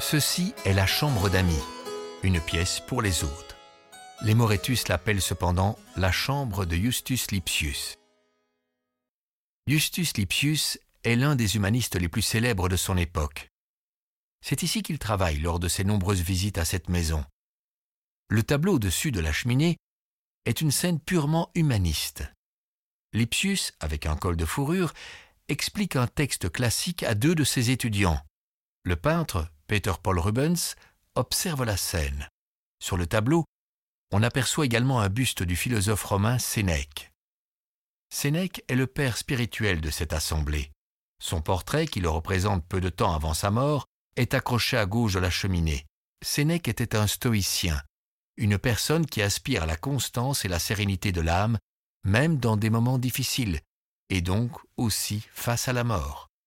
Ceci est la chambre d'amis, une pièce pour les autres. Les Moretus l'appellent cependant la chambre de Justus Lipsius. Justus Lipsius est l'un des humanistes les plus célèbres de son époque. C'est ici qu'il travaille lors de ses nombreuses visites à cette maison. Le tableau au-dessus de la cheminée est une scène purement humaniste. Lipsius, avec un col de fourrure, explique un texte classique à deux de ses étudiants. Le peintre, Peter Paul Rubens, observe la scène. Sur le tableau, on aperçoit également un buste du philosophe romain Sénèque. Sénèque est le père spirituel de cette assemblée. Son portrait, qui le représente peu de temps avant sa mort, est accroché à gauche de la cheminée. Sénèque était un stoïcien, une personne qui aspire à la constance et la sérénité de l'âme, même dans des moments difficiles, et donc aussi face à la mort.